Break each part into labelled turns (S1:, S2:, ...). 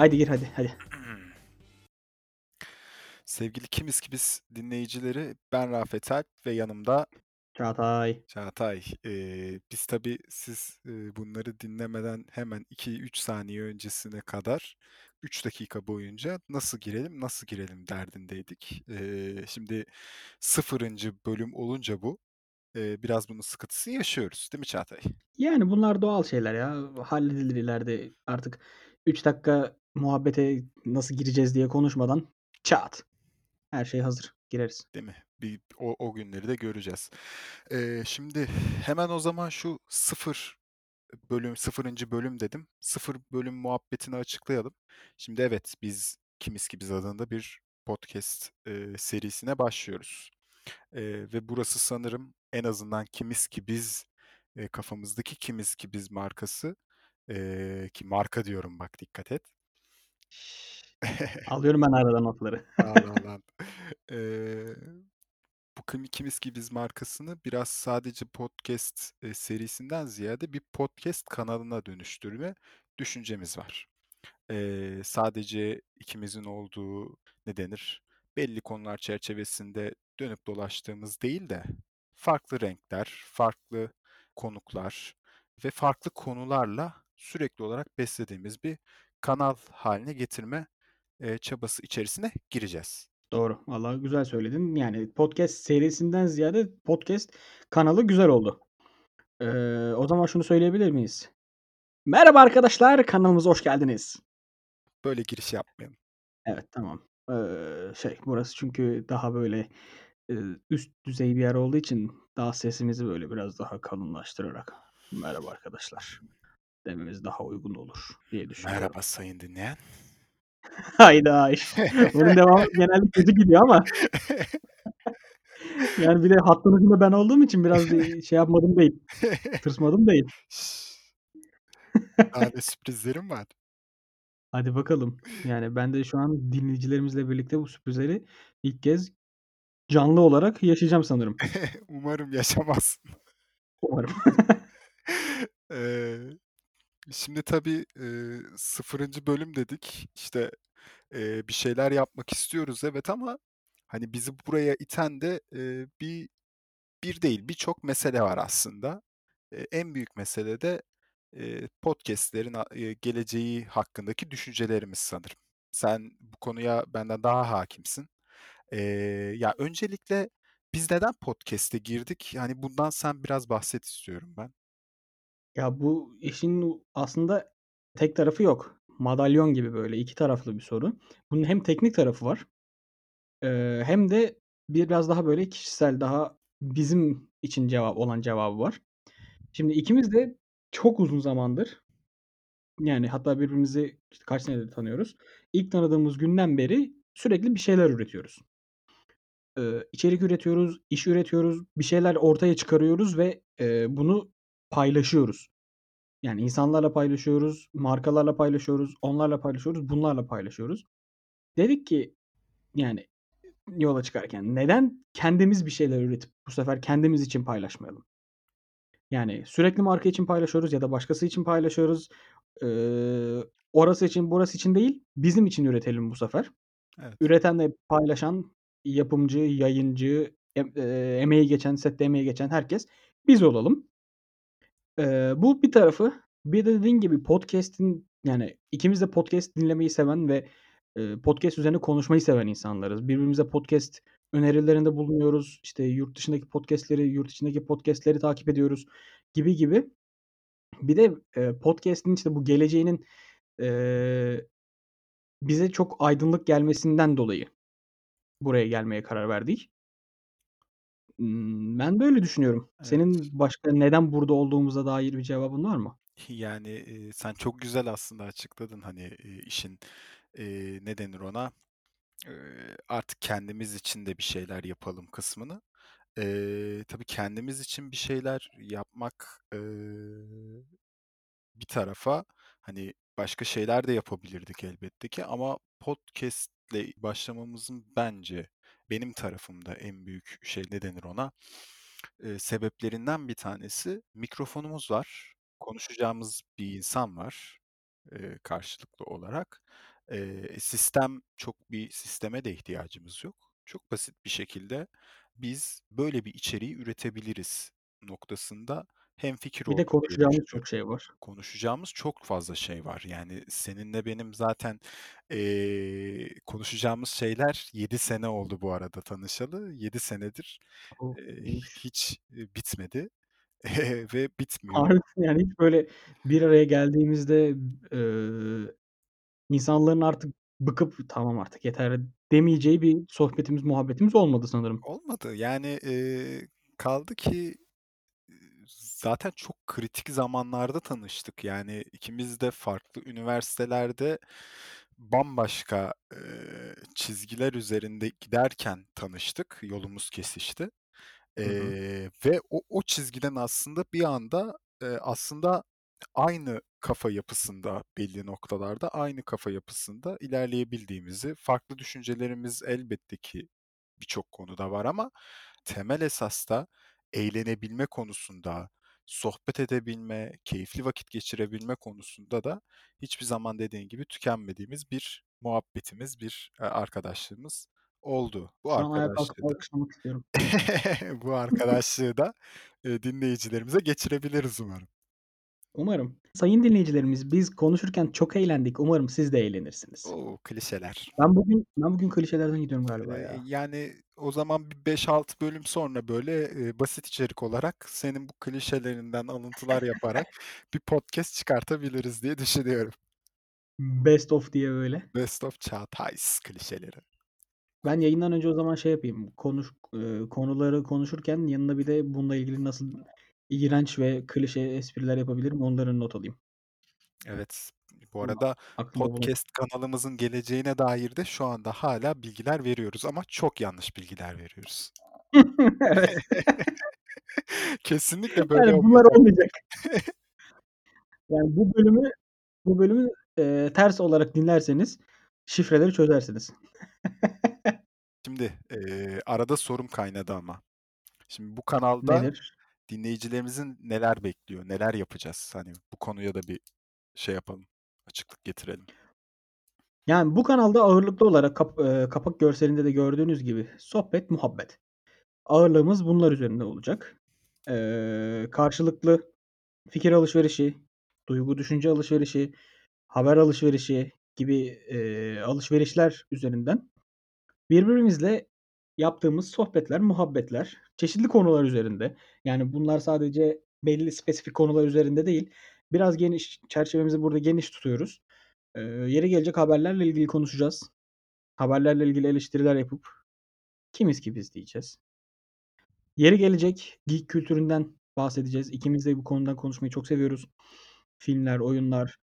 S1: Haydi gir hadi hadi.
S2: Sevgili Kimiz ki biz dinleyicileri ben Rafet Alp ve yanımda
S1: Çağatay.
S2: Çağatay. Ee, biz tabii siz e, bunları dinlemeden hemen 2-3 saniye öncesine kadar 3 dakika boyunca nasıl girelim nasıl girelim derdindeydik. Ee, şimdi sıfırıncı bölüm olunca bu e, biraz bunun sıkıntısını yaşıyoruz değil mi Çağatay?
S1: Yani bunlar doğal şeyler ya. Halledilir ileride. Artık 3 dakika muhabbete nasıl gireceğiz diye konuşmadan çat. Her şey hazır. Gireriz.
S2: Değil mi? Bir, o, o günleri de göreceğiz. Ee, şimdi hemen o zaman şu sıfır bölüm, sıfırıncı bölüm dedim. Sıfır bölüm muhabbetini açıklayalım. Şimdi evet biz Kimiz ki biz adında bir podcast e, serisine başlıyoruz. E, ve burası sanırım en azından Kimiz ki biz e, kafamızdaki Kimiz ki biz markası e, ki marka diyorum bak dikkat et.
S1: Alıyorum ben arada notları.
S2: Allah Allah. Eee, bu Kim- Kimiz ki biz markasını biraz sadece podcast e, serisinden ziyade bir podcast kanalına dönüştürme düşüncemiz var. Eee, sadece ikimizin olduğu ne denir? Belli konular çerçevesinde dönüp dolaştığımız değil de farklı renkler, farklı konuklar ve farklı konularla sürekli olarak beslediğimiz bir kanal haline getirme e, çabası içerisine gireceğiz.
S1: Doğru. Vallahi güzel söyledin. Yani podcast serisinden ziyade podcast kanalı güzel oldu. Ee, o zaman şunu söyleyebilir miyiz? Merhaba arkadaşlar. Kanalımıza hoş geldiniz.
S2: Böyle giriş yapmayalım.
S1: Evet tamam. Ee, şey burası çünkü daha böyle e, üst düzey bir yer olduğu için daha sesimizi böyle biraz daha kalınlaştırarak merhaba arkadaşlar dememiz daha uygun olur diye düşünüyorum.
S2: Merhaba sayın dinleyen.
S1: Hayda. Bunun devamı genelde kötü gidiyor ama yani bir de hattın ucunda ben olduğum için biraz bir şey yapmadım değil. Tırsmadım değil.
S2: Daha ne sürprizlerim var.
S1: Hadi bakalım. Yani ben de şu an dinleyicilerimizle birlikte bu sürprizleri ilk kez canlı olarak yaşayacağım sanırım.
S2: Umarım yaşamazsın.
S1: Umarım.
S2: Eee, şimdi tabii eee, sıfırıncı bölüm dedik. İşte eee, bir şeyler yapmak istiyoruz evet ama hani bizi buraya iten de eee, bir bir değil birçok mesele var aslında. Eee, en büyük mesele de eee, podcastlerin a- geleceği hakkındaki düşüncelerimiz sanırım. Sen bu konuya benden daha hakimsin. Eee, ya öncelikle biz neden podcast'e girdik? Yani bundan sen biraz bahset istiyorum ben.
S1: Ya bu işin aslında tek tarafı yok. Madalyon gibi böyle iki taraflı bir soru. Bunun hem teknik tarafı var. hem de biraz daha böyle kişisel, daha bizim için cevap olan cevabı var. Şimdi ikimiz de çok uzun zamandır yani hatta birbirimizi işte kaç senedir tanıyoruz. İlk tanıdığımız günden beri sürekli bir şeyler üretiyoruz. Eee, içerik üretiyoruz, iş üretiyoruz, bir şeyler ortaya çıkarıyoruz ve bunu paylaşıyoruz. Yani insanlarla paylaşıyoruz, markalarla paylaşıyoruz, onlarla paylaşıyoruz, bunlarla paylaşıyoruz. Dedik ki yani yola çıkarken neden kendimiz bir şeyler üretip bu sefer kendimiz için paylaşmayalım? Yani sürekli marka için paylaşıyoruz ya da başkası için paylaşıyoruz. Eee, orası için, burası için değil, bizim için üretelim bu sefer.
S2: Evet.
S1: Üreten de paylaşan, yapımcı, yayıncı, eee, emeği geçen, sette emeği geçen herkes biz olalım. Eee, bu bir tarafı. Bir de dediğin gibi podcast'in yani ikimiz de podcast dinlemeyi seven ve eee, podcast üzerine konuşmayı seven insanlarız. Birbirimize podcast önerilerinde bulunuyoruz. İşte yurt dışındaki podcast'leri, yurt içindeki podcast'leri takip ediyoruz gibi gibi. Bir de eee, podcast'in işte bu geleceğinin eee, bize çok aydınlık gelmesinden dolayı buraya gelmeye karar verdik. Ben böyle düşünüyorum.
S2: Evet.
S1: Senin başka neden burada olduğumuza dair bir cevabın var mı?
S2: Yani e, sen çok güzel aslında açıkladın hani e, işin e, ne denir ona E, artık kendimiz için de bir şeyler yapalım kısmını. E, tabii kendimiz için bir şeyler yapmak e, bir tarafa hani başka şeyler de yapabilirdik elbette ki ama podcast'le başlamamızın bence benim tarafımda en büyük şey ne denir ona e, sebeplerinden bir tanesi mikrofonumuz var. Konuşacağımız bir insan var e, karşılıklı olarak. Eee, sistem çok bir sisteme de ihtiyacımız yok. Çok basit bir şekilde biz böyle bir içeriği üretebiliriz noktasında hemfikir
S1: Bir de
S2: diye
S1: konuşacağımız
S2: düşünüyorum.
S1: çok şey var.
S2: Konuşacağımız çok fazla şey var. Yani seninle benim zaten, eee, konuşacağımız şeyler 7 sene oldu bu arada tanışalı. 7 senedir,
S1: O!
S2: eee,
S1: İyiymiş.
S2: hiç, bitmedi ve bitmiyor.
S1: Haklısın yani hiç böyle bir araya geldiğimizde, eee, insanların artık bıkıp "Tamam artık yeter." demeyeceği bir sohbetimiz, muhabbetimiz olmadı sanırım.
S2: Olmadı. Yani, eee, kaldı ki, zaten çok kritik zamanlarda tanıştık. Yani ikimiz de farklı üniversitelerde bambaşka, eee, çizgiler üzerinde giderken tanıştık, yolumuz kesişti.
S1: Hı hı.
S2: Eee, ve o o çizgiden aslında bir anda, eee, aslında aynı kafa yapısında belli noktalarda, aynı kafa yapısında ilerleyebildiğimizi, farklı düşüncelerimiz elbette ki birçok konuda var ama temel esasta eğlenebilme konusunda, sohbet edebilme, keyifli vakit geçirebilme konusunda da hiçbir zaman dediğin gibi tükenmediğimiz bir muhabbetimiz, bir, eee, arkadaşlığımız oldu. Bu
S1: Şu
S2: arkadaşlığı da bu arkadaşlığı da, eee, dinleyicilerimize geçirebiliriz umarım.
S1: Umarım. Sayın dinleyicilerimiz, biz konuşurken çok eğlendik. Umarım siz de eğlenirsiniz.
S2: O! Klişeler.
S1: Ben bugün ben bugün klişelerden gidiyorum galiba
S2: Eee,
S1: ya.
S2: yani o zaman bir 5-6 bölüm sonra böyle, eee, basit içerik olarak senin bu klişelerinden alıntılar yaparak bir podcast çıkartabiliriz diye düşünüyorum.
S1: Best of diye böyle.
S2: Best of Çağatay's klişeleri.
S1: Ben yayından önce o zaman şey yapayım, konuş eee, konuları konuşurken yanına bir de bununla ilgili nasıl iğrenç ve klişe espriler yapabilirim onları not alayım.
S2: Evet. Bu
S1: Bunu
S2: arada
S1: aklımda
S2: podcast kanalımızın geleceğine dair de şu anda hâlâ bilgiler veriyoruz ama çok yanlış bilgiler veriyoruz.
S1: Evet.
S2: Kesinlikle böyle
S1: Yani bunlar
S2: olmayacak.
S1: olmayacak. Yani bu bölümü bu bölümü, eee, ters olarak dinlerseniz şifreleri çözersiniz.
S2: Şimdi, eee, arada sorum kaynadı ama. Şimdi bu kanalda
S1: Nedir?
S2: Dinleyicilerimizin neler bekliyor, neler yapacağız? Hani bu konuya da bir şey yapalım, açıklık getirelim.
S1: Yani bu kanalda ağırlıklı olarak kap eee, kapak görselinde de gördüğünüz gibi sohbet, muhabbet. Ağırlığımız bunlar üzerinde olacak. Eee, karşılıklı fikir alışverişi, duygu düşünce alışverişi, haber alışverişi gibi, eee, alışverişler üzerinden birbirimizle yaptığımız sohbetler, muhabbetler, çeşitli konular üzerinde. Yani bunlar sadece belli spesifik konular üzerinde değil, biraz geniş, çerçevemizi burada geniş tutuyoruz. Eee, yeri gelecek haberlerle ilgili konuşacağız. Haberlerle ilgili eleştiriler yapıp kimiz ki biz diyeceğiz. Yeri gelecek geek kültüründen bahsedeceğiz. İkimiz de bu konudan konuşmayı çok seviyoruz. Filmler, oyunlar,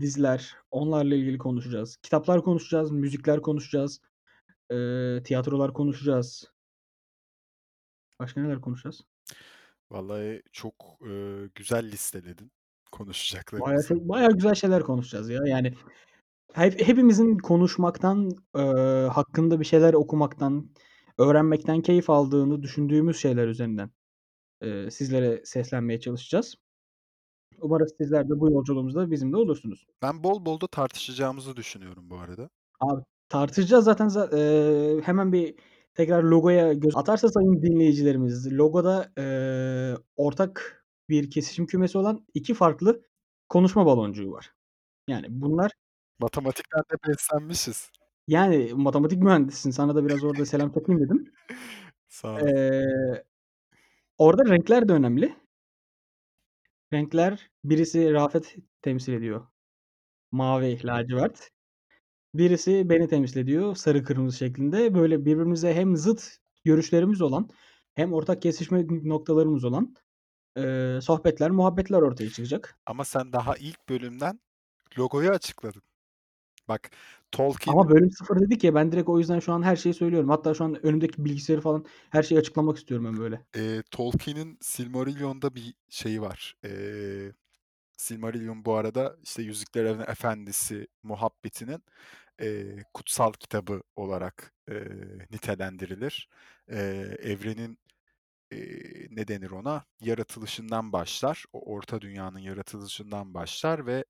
S1: diziler, onlarla ilgili konuşacağız. Kitaplar konuşacağız, müzikler konuşacağız, eee, tiyatrolar konuşacağız. Başka neler konuşacağız?
S2: Vallahi çok, eee, güzel listeledin
S1: Bayağı
S2: konuşacaklarımızı.
S1: çok bayağı güzel şeyler konuşacağız ya. Yani hep hepimizin konuşmaktan, eee, hakkında bir şeyler okumaktan, öğrenmekten keyif aldığını düşündüğümüz şeyler üzerinden, eee, sizlere seslenmeye çalışacağız. Umarız sizler de bu yolculuğumuzda bizimle olursunuz.
S2: Ben bol bol da tartışacağımızı düşünüyorum bu arada.
S1: Abi tartışacağız zaten za eee, hemen bir tekrar logoya göz atarsa sayın dinleyicilerimiz, logoda, eee, ortak bir kesişim kümesi olan 2 farklı konuşma baloncuğu var. Yani bunlar
S2: Matematikten de beslenmişiz.
S1: Yani matematik mühendisisin. Sana da biraz orada selam çakayım dedim.
S2: Sağ olasın.
S1: Eee, orada renkler de önemli. Renkler birisi Rafet temsil ediyor. Mavi, lacivert. Birisi beni temsil ediyor. Sarı, kırmızı şeklinde. Böyle birbirimize hem zıt görüşlerimiz olan hem ortak kesişme noktalarımız olan, eee, sohbetler, muhabbetler ortaya çıkacak.
S2: Ama sen daha ilk bölümden logoyu açıkladın. Bak
S1: Ama
S2: Tolkien'in
S1: bölüm 0 dedik ya, ben direkt o yüzden şu an her şeyi söylüyorum. Hatta şu an önümdeki bilgisayarı falan her şeyi açıklamak istiyorum ben böyle.
S2: eee, Tolkien'in Silmarillion'da bir şeyi var. Eee, Silmarillion bu arada işte Yüzüklerin Efendisi muhabbetinin, eee, kutsal kitabı olarak, eee, nitelendirilir. Eee, evrenin eee, ne denir ona, yaratılışından başlar. O orta dünyanın yaratılışından başlar ve,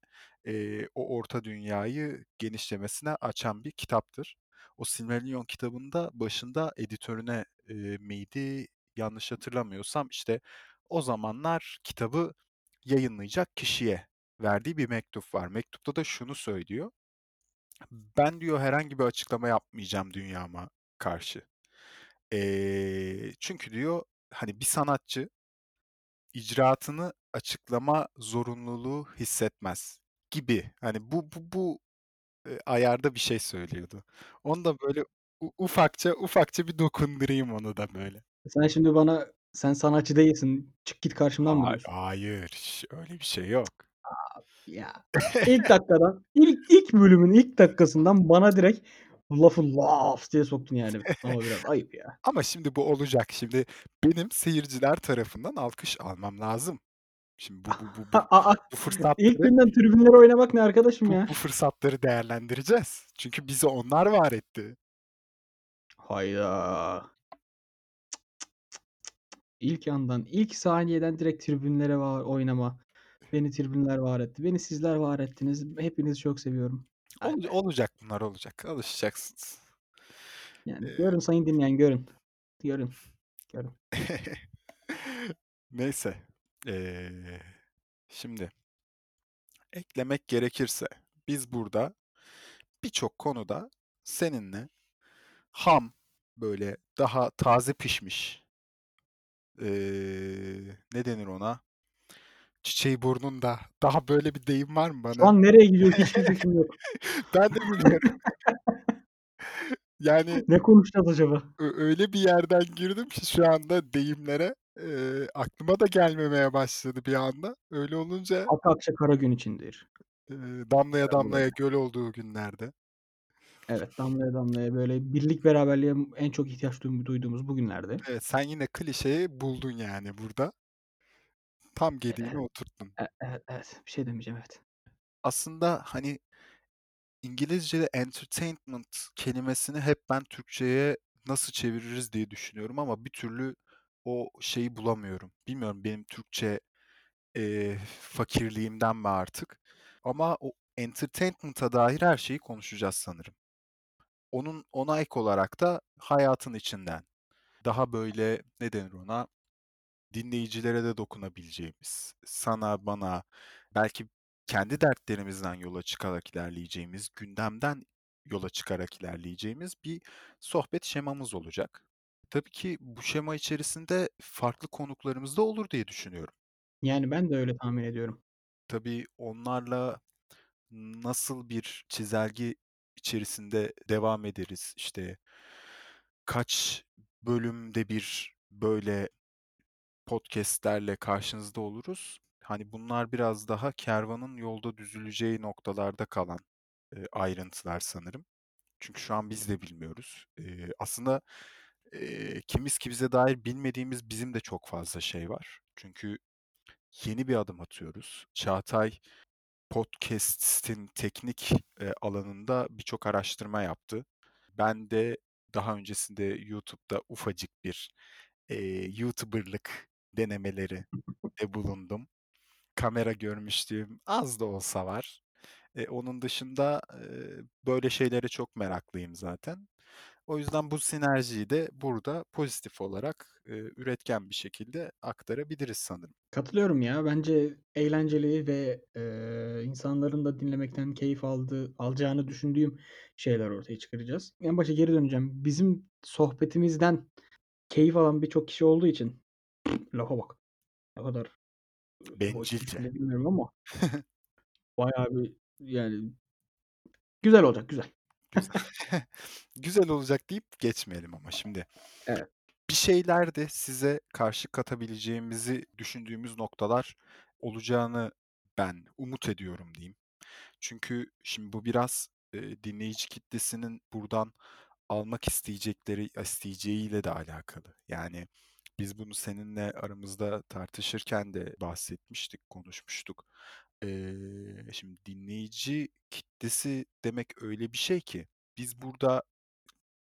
S2: eee, o orta dünyayı genişlemesine açan bir kitaptır. O Silmarillion kitabında başında editörüne, eee, miydi, yanlış hatırlamıyorsam, işte, o zamanlar kitabı yayınlayacak kişiye verdiği bir mektup var. Mektupta da şunu söylüyor: "Ben" diyor, "herhangi bir açıklama yapmayacağım dünyama karşı. Eee, çünkü" diyor, "hani, bir sanatçı icraatını açıklama zorunluluğu hissetmez." gibi. Hani, bu bu bu, eee, ayarda bir şey söylüyordu. Onu da böyle u ufakça ufakça bir dokundurayım onu da böyle.
S1: Sen şimdi bana, "Sen sanatçı değilsin, çık git karşımdan." mı
S2: Hay
S1: diyorsun?
S2: hayır, ş öyle bir şey yok.
S1: Abi ya. İlk dakikadan, ilk ilk bölümün ilk dakikasından bana direkt lafı laps diye soktun yani. Ama biraz ayıp ya.
S2: Ama şimdi bu olacak. Şimdi benim seyirciler tarafından alkış almam lazım. Şimdi bu bu bu bu bu
S1: İlk
S2: fırsatları
S1: günden tribünlere oynamak ne arkadaşım
S2: bu
S1: ya?
S2: bu fırsatları değerlendireceğiz. Çünkü bizi onlar var etti.
S1: Hayda. İlk andan, ilk saniyeden direkt tribünlere va oynama. Beni tribünler var etti. Beni sizler var ettiniz. Hepinizi çok seviyorum.
S2: Ol olacak bunlar olacak. Alışacaksınız.
S1: Yani
S2: Eee
S1: görün sayın dinleyen, görün. Görün, görün.
S2: Neyse. Eee, şimdi eklemek gerekirse biz burada birçok konuda seninle ham, böyle daha taze pişmiş eee, ne denir ona? Çiçeği burnunda. Daha böyle bir deyim var mı
S1: Şu
S2: bana?
S1: an nereye gidiyor hiçbir fikrim yok.
S2: Ben de bilmiyorum. Yani
S1: Ne konuşacağız acaba?
S2: öyle bir yerden girdim ki şu anda deyimlere, eee, aklıma da gelmemeye başladı bir anda. Öyle olunca
S1: "Aka akçe kara gün içindir."
S2: eee, damlaya damlaya göl olduğu günlerde.
S1: Evet, damlaya damlaya böyle birlik beraberliğe en çok ihtiyaç duy duyduğumuz bu günlerde.
S2: Evet, sen yine klişeyi buldun yani burada. Tam gediğini
S1: Eee,
S2: oturttun.
S1: e evet, evet. Bir şey demeyeceğim, evet.
S2: Aslında, hani, İngilizce'de entertainment kelimesini hep ben Türkçe'ye nasıl çeviririz diye düşünüyorum ama bir türlü o şeyi bulamıyorum. Bilmiyorum benim Türkçe, eee, fakirliğimden mi artık ama o entertainment'a dair her şeyi konuşacağız sanırım. Onun ona ek olarak da hayatın içinden, daha böyle, ne denir ona, dinleyicilere de dokunabileceğimiz, sana, bana, belki kendi dertlerimizden yola çıkarak ilerleyeceğimiz, gündemden yola çıkarak ilerleyeceğimiz bir sohbet şemamız olacak. Tabii ki bu şema içerisinde farklı konuklarımız da olur diye düşünüyorum.
S1: Yani ben de öyle tahmin ediyorum.
S2: Tabii onlarla nasıl bir çizelge içerisinde devam ederiz, işte kaç bölümde bir böyle podcast'lerle karşınızda oluruz. Hani bunlar biraz daha kervanın yolda düzüleceği noktalarda kalan, eee, ayrıntılar sanırım. Çünkü şu an biz de bilmiyoruz. Eee, aslında, eee, kimiz kimize dair bilmediğimiz bizim de çok fazla şey var. Çünkü yeni bir adım atıyoruz. Çağatay podcast'in teknik, eee, alanında birçok araştırma yaptı. Ben de daha öncesinde YouTube'da ufacık bir, eee, YouTuber'lık denemelerinde bulundum. Kamera görmüşlüğüm az da olsa var. Eee, onun dışında, eee, böyle şeylere çok meraklıyım zaten. O yüzden bu sinerjiyi de burada pozitif olarak, eee, üretken bir şekilde aktarabiliriz sanırım.
S1: Katılıyorum ya. Bence eğlenceli ve, eee, insanların da dinlemekten keyif aldığı alacağını düşündüğüm şeyler ortaya çıkaracağız. En başa geri döneceğim. Bizim sohbetimizden keyif alan birçok kişi olduğu için lafa bak. Ne kadar
S2: Bencilce.
S1: cümle bilmiyorum ama bayağı bir yani güzel olacak, güzel.
S2: Güzel. Güzel olacak deyip geçmeyelim ama şimdi.
S1: Evet.
S2: Bir şeyler size karşı katabileceğimizi düşündüğümüz noktalar olacağını ben umut ediyorum diyeyim. Çünkü şimdi bu biraz, eee, dinleyici kitlesinin buradan almak isteyecekleri isteyeceğiyle de alakalı. Yani biz bunu seninle aramızda tartışırken de bahsetmiştik, konuşmuştuk. Eee, şimdi dinleyici kitlesi demek öyle bir şey ki biz burada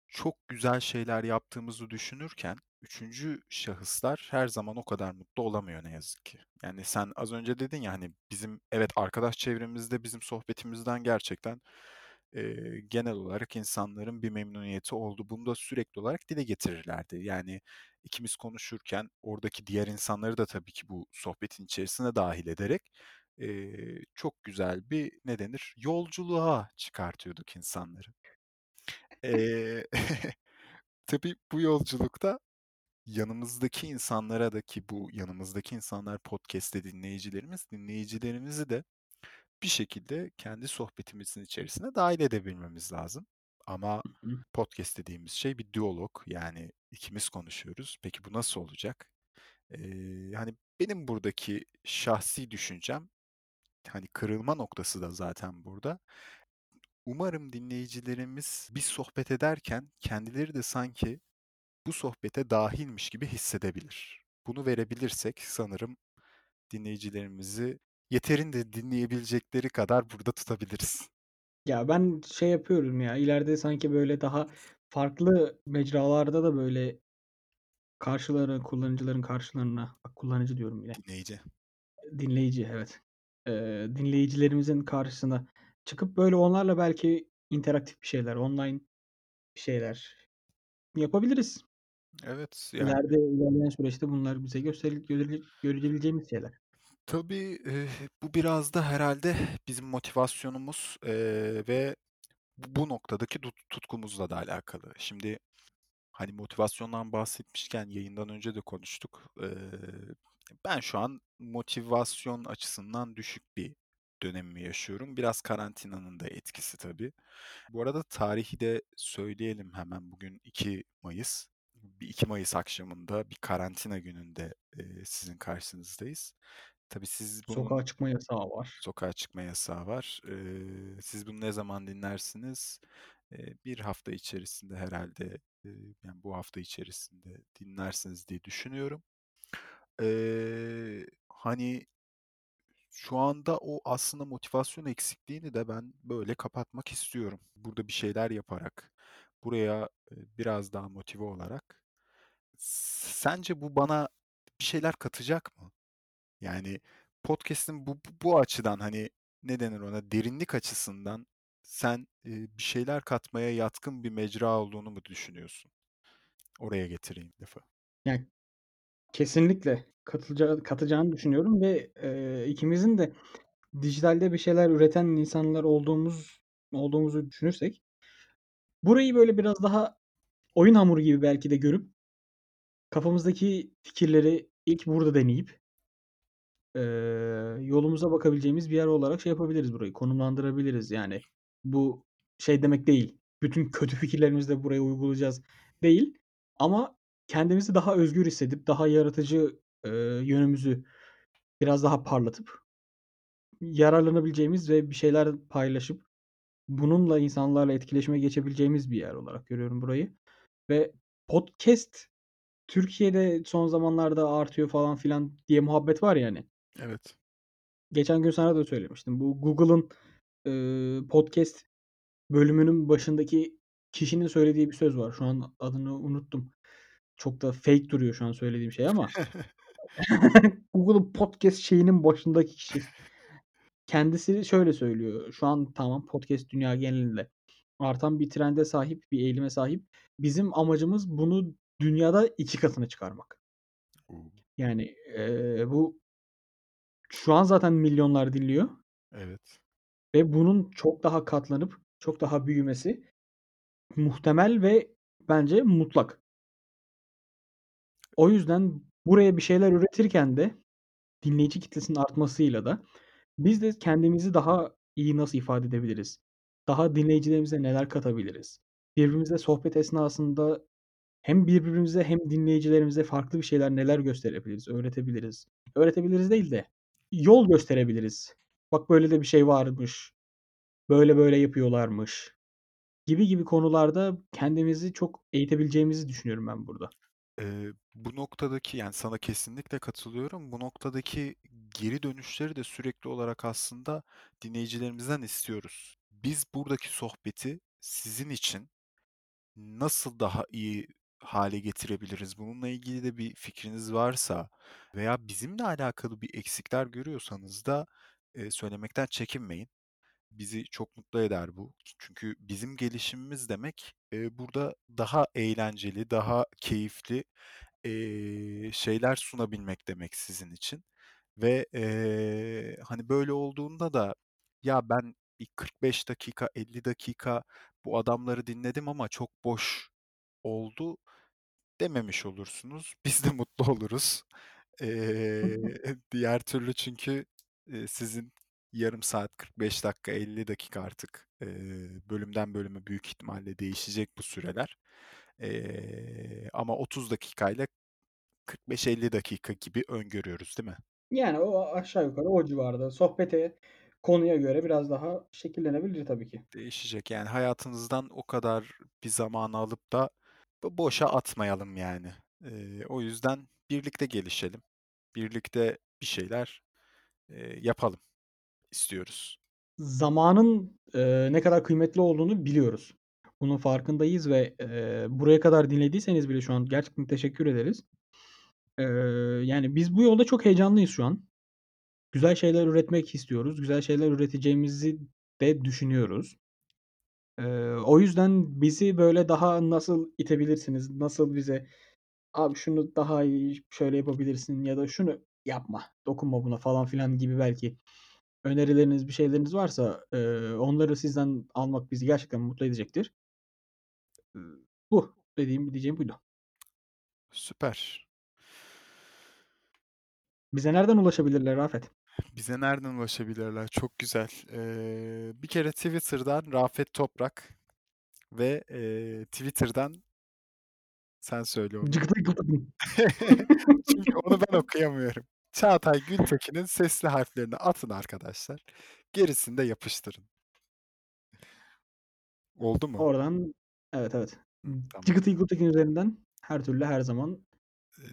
S2: çok güzel şeyler yaptığımızı düşünürken üçüncü şahıslar her zaman o kadar mutlu olamıyor ne yazık ki. Yani sen az önce dedin ya hani bizim evet arkadaş çevremizde bizim sohbetimizden gerçekten eee, genel olarak insanların bir memnuniyeti oldu. Bunu da sürekli olarak dile getirirlerdi. Yani ikimiz konuşurken oradaki diğer insanları da tabii ki bu sohbetin içerisine dahil ederek eee, çok güzel bir ne denir yolculuğa çıkartıyorduk insanları. Eee, tabii bu yolculukta yanımızdaki insanlara da ki bu yanımızdaki insanlar podcast'te dinleyicilerimiz, dinleyicilerimizi de bir şekilde kendi sohbetimizin içerisine dahil edebilmemiz lazım. Ama
S1: Hı hı.
S2: podcast dediğimiz şey bir diyalog yani ikimiz konuşuyoruz. Peki bu nasıl olacak? Eee, hani benim buradaki şahsi düşüncem hani kırılma noktası da zaten burada. Umarım dinleyicilerimiz bir sohbet ederken kendileri de sanki bu sohbete dahilmiş gibi hissedebilir. Bunu verebilirsek sanırım dinleyicilerimizi yeterince dinleyebilecekleri kadar burada tutabiliriz.
S1: Ya, ben şey yapıyorum ya, ileride sanki böyle daha farklı mecralarda da böyle karşıları kullanıcıların karşılarına bak kullanıcı diyorum yine,
S2: Dinleyici.
S1: dinleyici evet. Eee, dinleyicilerimizin karşısına çıkıp böyle onlarla belki interaktif bir şeyler, online bir şeyler yapabiliriz.
S2: Evet, yani
S1: İleride ilerleyen süreçte bunlar bize gösteril görüle görebileceğimiz şeyler.
S2: Tabii, eee, bu biraz da herhalde bizim motivasyonumuz, eee, ve bu noktadaki tut tutkumuzla da alakalı. Şimdi, hani, motivasyondan bahsetmişken yayından önce de konuştuk. Eee, ben şu an motivasyon açısından düşük bir dönemimi yaşıyorum. Biraz karantinanın da etkisi tabii. Bu arada tarihi de söyleyelim hemen. Bugün 2 Mayıs. Bir 2 Mayıs akşamında bir karantina gününde, sizin karşınızdayız. Tabii siz bunun
S1: Sokağa çıkma yasağı var.
S2: sokağa çıkma yasağı var. Eee, siz bunu ne zaman dinlersiniz? Eee, 1 hafta içerisinde herhâlde, eee, yani bu hafta içerisinde dinlersiniz diye düşünüyorum. Eee, hani şu anda o aslında motivasyon eksikliğini de ben böyle kapatmak istiyorum. Burada bir şeyler yaparak, buraya, eee, biraz daha motive olarak. S sence bu bana bir şeyler katacak mı? Yani podcast'in bu bu açıdan, hani, ne denir ona, derinlik açısından sen, eee, bir şeyler katmaya yatkın bir mecra olduğunu mu düşünüyorsun? Oraya getireyim lafı.
S1: Yani kesinlikle katılacağı katacağını düşünüyorum ve, eee, ikimizin de dijitalde bir şeyler üreten insanlar olduğumuz olduğumuzu düşünürsek burayı böyle biraz daha oyun hamuru gibi belki de görüp kafamızdaki fikirleri ilk burada deneyip eee, yolumuza bakabileceğimiz bir yer olarak şey yapabiliriz burayı, konumlandırabiliriz. Yani bu şey demek değil, bütün kötü fikirlerimizi de buraya uygulayacağız değil ama kendimizi daha özgür hissedip daha yaratıcı, eee, yönümüzü biraz daha parlatıp yararlanabileceğimiz ve bir şeyler paylaşıp bununla insanlarla etkileşime geçebileceğimiz bir yer olarak görüyorum burayı ve podcast Türkiye'de son zamanlarda artıyor falan filan diye muhabbet var ya hani.
S2: Evet.
S1: Geçen gün sana da söylemiştim. Bu Google'ın, eee, podcast bölümünün başındaki kişinin söylediği bir söz var. Şu an adını unuttum. Çok da fake duruyor şu an söylediğim şey ama Google'ın podcast şeyinin başındaki kişi. Kendisi şöyle söylüyor. Şu an tamam podcast dünya genelinde artan bir trende sahip, bir eğilime sahip. Bizim amacımız bunu dünyada 2 katına çıkarmak. Yani, eee, bu şu an zaten milyonlar dinliyor
S2: Evet.
S1: ve bunun çok daha katlanıp çok daha büyümesi muhtemel ve bence mutlak. O yüzden buraya bir şeyler üretirken de dinleyici kitlesinin artmasıyla da biz de kendimizi daha iyi nasıl ifade edebiliriz? Daha dinleyicilerimize neler katabiliriz? Birbirimizle sohbet esnasında hem birbirimize hem dinleyicilerimize farklı bir şeyler neler gösterebiliriz, öğretebiliriz? Öğretebiliriz değil de yol gösterebiliriz. Bak böyle de bir şey varmış, böyle böyle yapıyorlarmış gibi gibi konularda kendimizi çok eğitebileceğimizi düşünüyorum ben burada.
S2: Eee, bu noktadaki, yani, sana kesinlikle katılıyorum. Bu noktadaki geri dönüşleri de sürekli olarak aslında dinleyicilerimizden istiyoruz. Biz buradaki sohbeti sizin için nasıl daha iyi hâle getirebiliriz? Bununla ilgili de bir fikriniz varsa veya bizimle alakalı bir eksikler görüyorsanız da, eee, söylemekten çekinmeyin. Bizi çok mutlu eder bu. Çünkü bizim gelişimimiz demek, eee, burada daha eğlenceli, daha keyifli, eee, şeyler sunabilmek demek sizin için ve, eee, hani, böyle olduğunda da "Ya, ben bir 45 dakika, 50 dakika bu adamları dinledim ama çok boş oldu." Dememiş olursunuz. Biz de mutlu oluruz. Eee, diğer türlü çünkü, eee, sizin yarım saat, 45 dakika, 50 dakika artık, eee, bölümden bölüme büyük ihtimalle değişecek bu süreler. Eee, ama 30 dakikayla 45-50 dakika gibi öngörüyoruz, değil mi?
S1: Yani o aşağı yukarı o civarda. Sohbete, konuya göre biraz daha şekillenebilir tabii ki.
S2: Değişecek. Yani hayatınızdan o kadar bir zamanı alıp da bo boşa atmayalım yani. Eee, o yüzden birlikte gelişelim. Birlikte bir şeyler, eee, yapalım istiyoruz.
S1: Zamanın, eee, ne kadar kıymetli olduğunu biliyoruz. Bunun farkındayız ve, eee, buraya kadar dinlediyseniz bile şu an gerçekten teşekkür ederiz. Eee, yani biz bu yolda çok heyecanlıyız şu an. Güzel şeyler üretmek istiyoruz. Güzel şeyler üreteceğimizi de düşünüyoruz. Eee, o yüzden bizi böyle daha nasıl itebilirsiniz, nasıl bize "Abi şunu daha iyi şöyle yapabilirsin ya da şunu yapma, dokunma buna." falan filan gibi belki önerileriniz, bir şeyleriniz varsa, eee, onları sizden almak bizi gerçekten mutlu edecektir. Iıı, bu. Dediğim diyeceğim buydu.
S2: Süper.
S1: Bize nereden ulaşabilirler Rafet?
S2: Bize nereden ulaşabilirler? Çok güzel. Eee, bir kere Twitter'dan Rafet Toprak ve, eee, Twitter'dan sen söyle onu. Çünkü onu ben okuyamıyorum. Çağatay Gültekin'in sesli harflerini atın arkadaşlar. Gerisini de yapıştırın. Oldu mu?
S1: Oradan Evet, evet.
S2: Tamam.
S1: Cıkıtı Gültekin üzerinden her türlü her zaman,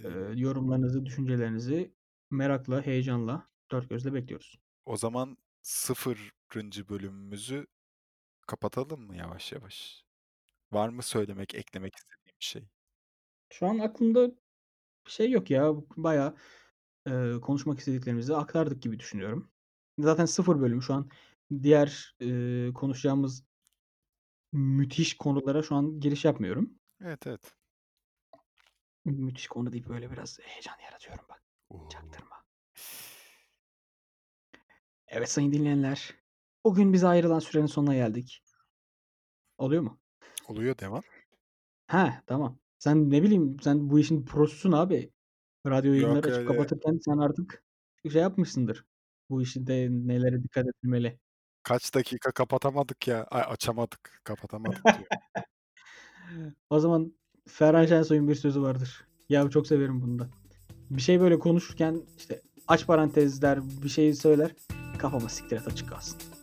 S1: Eee, yorumlarınızı, düşüncelerinizi merakla, heyecanla, dört gözle bekliyoruz.
S2: o zaman sıfırıncı bölümümüzü kapatalım mı yavaş yavaş? Var mı söylemek, eklemek istediğin bir şey?
S1: Şu an aklımda bir şey yok ya. Bayağı, eee, konuşmak istediklerimizi aktardık gibi düşünüyorum. Zaten sıfır bölüm şu an diğer, eee, konuşacağımız müthiş konulara şu an giriş yapmıyorum.
S2: Evet, evet.
S1: Müthiş konu deyip böyle biraz heyecan yaratıyorum bak.
S2: O!
S1: Çaktırma. Evet sayın dinleyenler, bugün bize ayrılan sürenin sonuna geldik. Oluyor mu?
S2: Oluyor, devam.
S1: He, tamam. Sen ne bileyim, sen bu işin prosusun abi. Radyo yayınları açıp
S2: öyle
S1: kapatırken sen artık şey yapmışsındır. Bu işte nelere dikkat edilmeli.
S2: kaç dakika kapatamadık ya. Ay, açamadık, kapatamadık diyorum.
S1: O zaman Ferhan Şensoy'un bir sözü vardır. Ya çok severim bunu da. Bir şey böyle konuşurken işte aç parantez der, bir şey söyler. Ficava uma secreta de casta.